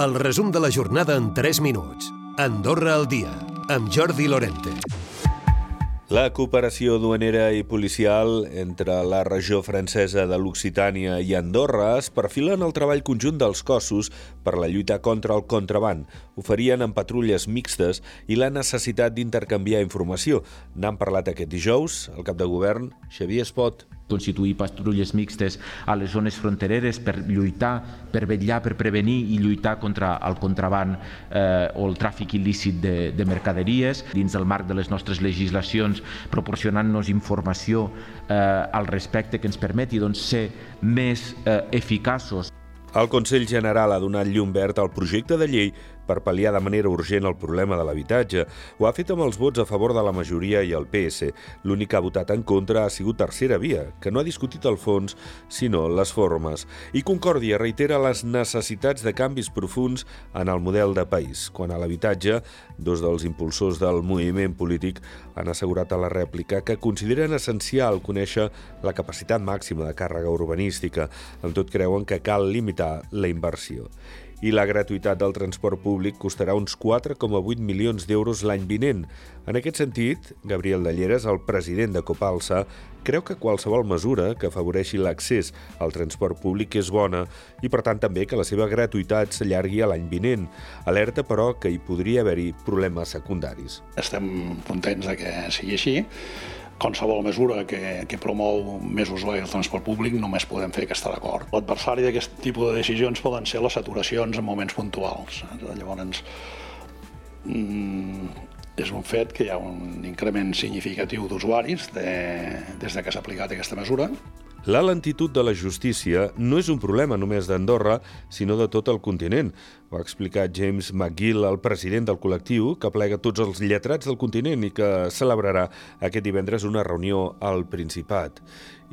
El resum de la jornada en 3 minuts. Andorra al dia, amb Jordi Lorente. La cooperació duanera i policial entre la regió francesa de l'Occitània i Andorra es perfilen el treball conjunt dels cossos per la lluita contra el contraband. Oferien en patrulles mixtes i la necessitat d'intercanviar informació. N'han parlat aquest dijous el cap de govern, Xavier Espot constituir patrulles mixtes a les zones frontereres per lluitar, per vetllar, per prevenir i lluitar contra el contraband eh, o el tràfic il·lícit de, de mercaderies dins del marc de les nostres legislacions, proporcionant-nos informació eh, al respecte que ens permeti doncs, ser més eh, eficaços. El Consell General ha donat llum verd al projecte de llei per pal·liar de manera urgent el problema de l'habitatge. Ho ha fet amb els vots a favor de la majoria i el PS. L'únic que ha votat en contra ha sigut Tercera Via, que no ha discutit el fons, sinó les formes. I Concòrdia reitera les necessitats de canvis profuns en el model de país. Quan a l'habitatge, dos dels impulsors del moviment polític han assegurat a la rèplica que consideren essencial conèixer la capacitat màxima de càrrega urbanística. En tot creuen que cal limitar la inversió i la gratuïtat del transport públic costarà uns 4,8 milions d'euros l'any vinent. En aquest sentit, Gabriel Dalleres, el president de Copalsa, creu que qualsevol mesura que afavoreixi l'accés al transport públic és bona i, per tant, també que la seva gratuïtat s'allargui a l'any vinent. Alerta, però, que hi podria haver-hi problemes secundaris. Estem contents de que sigui així, qualsevol mesura que, que promou més usuari del transport públic només podem fer que estar d'acord. L'adversari d'aquest tipus de decisions poden ser les saturacions en moments puntuals. Llavors, mm, és un fet que hi ha un increment significatiu d'usuaris de, des de que s'ha aplicat aquesta mesura la lentitud de la justícia no és un problema només d'Andorra, sinó de tot el continent. Ho ha explicat James McGill, el president del col·lectiu, que plega tots els lletrats del continent i que celebrarà aquest divendres una reunió al Principat.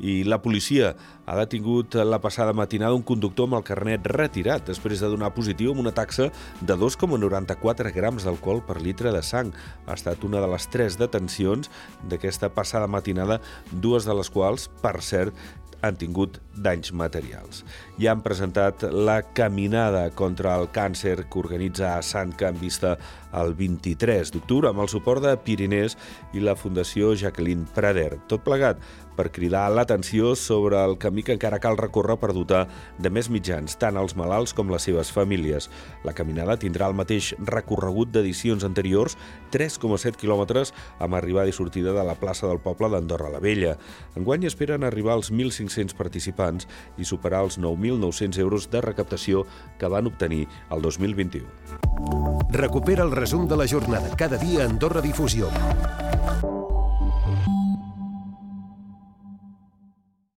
I la policia ha detingut la passada matinada un conductor amb el carnet retirat després de donar positiu amb una taxa de 2,94 grams d'alcohol per litre de sang. Ha estat una de les tres detencions d'aquesta passada matinada, dues de les quals, per cert, han tingut danys materials. Ja han presentat la caminada contra el càncer que organitza a Sant Can Vista el 23 d'octubre amb el suport de Pirinès i la Fundació Jacqueline Prader. Tot plegat per cridar l'atenció sobre el camí que encara cal recórrer per dotar de més mitjans tant als malalts com les seves famílies. La caminada tindrà el mateix recorregut d'edicions anteriors, 3,7 quilòmetres amb arribada i sortida de la plaça del poble d'Andorra la Vella. Enguany esperen arribar als 1.500 participants i superar els 9.900 euros de recaptació que van obtenir el 2021. Recupera el resum de la jornada cada dia a Andorra Difusió.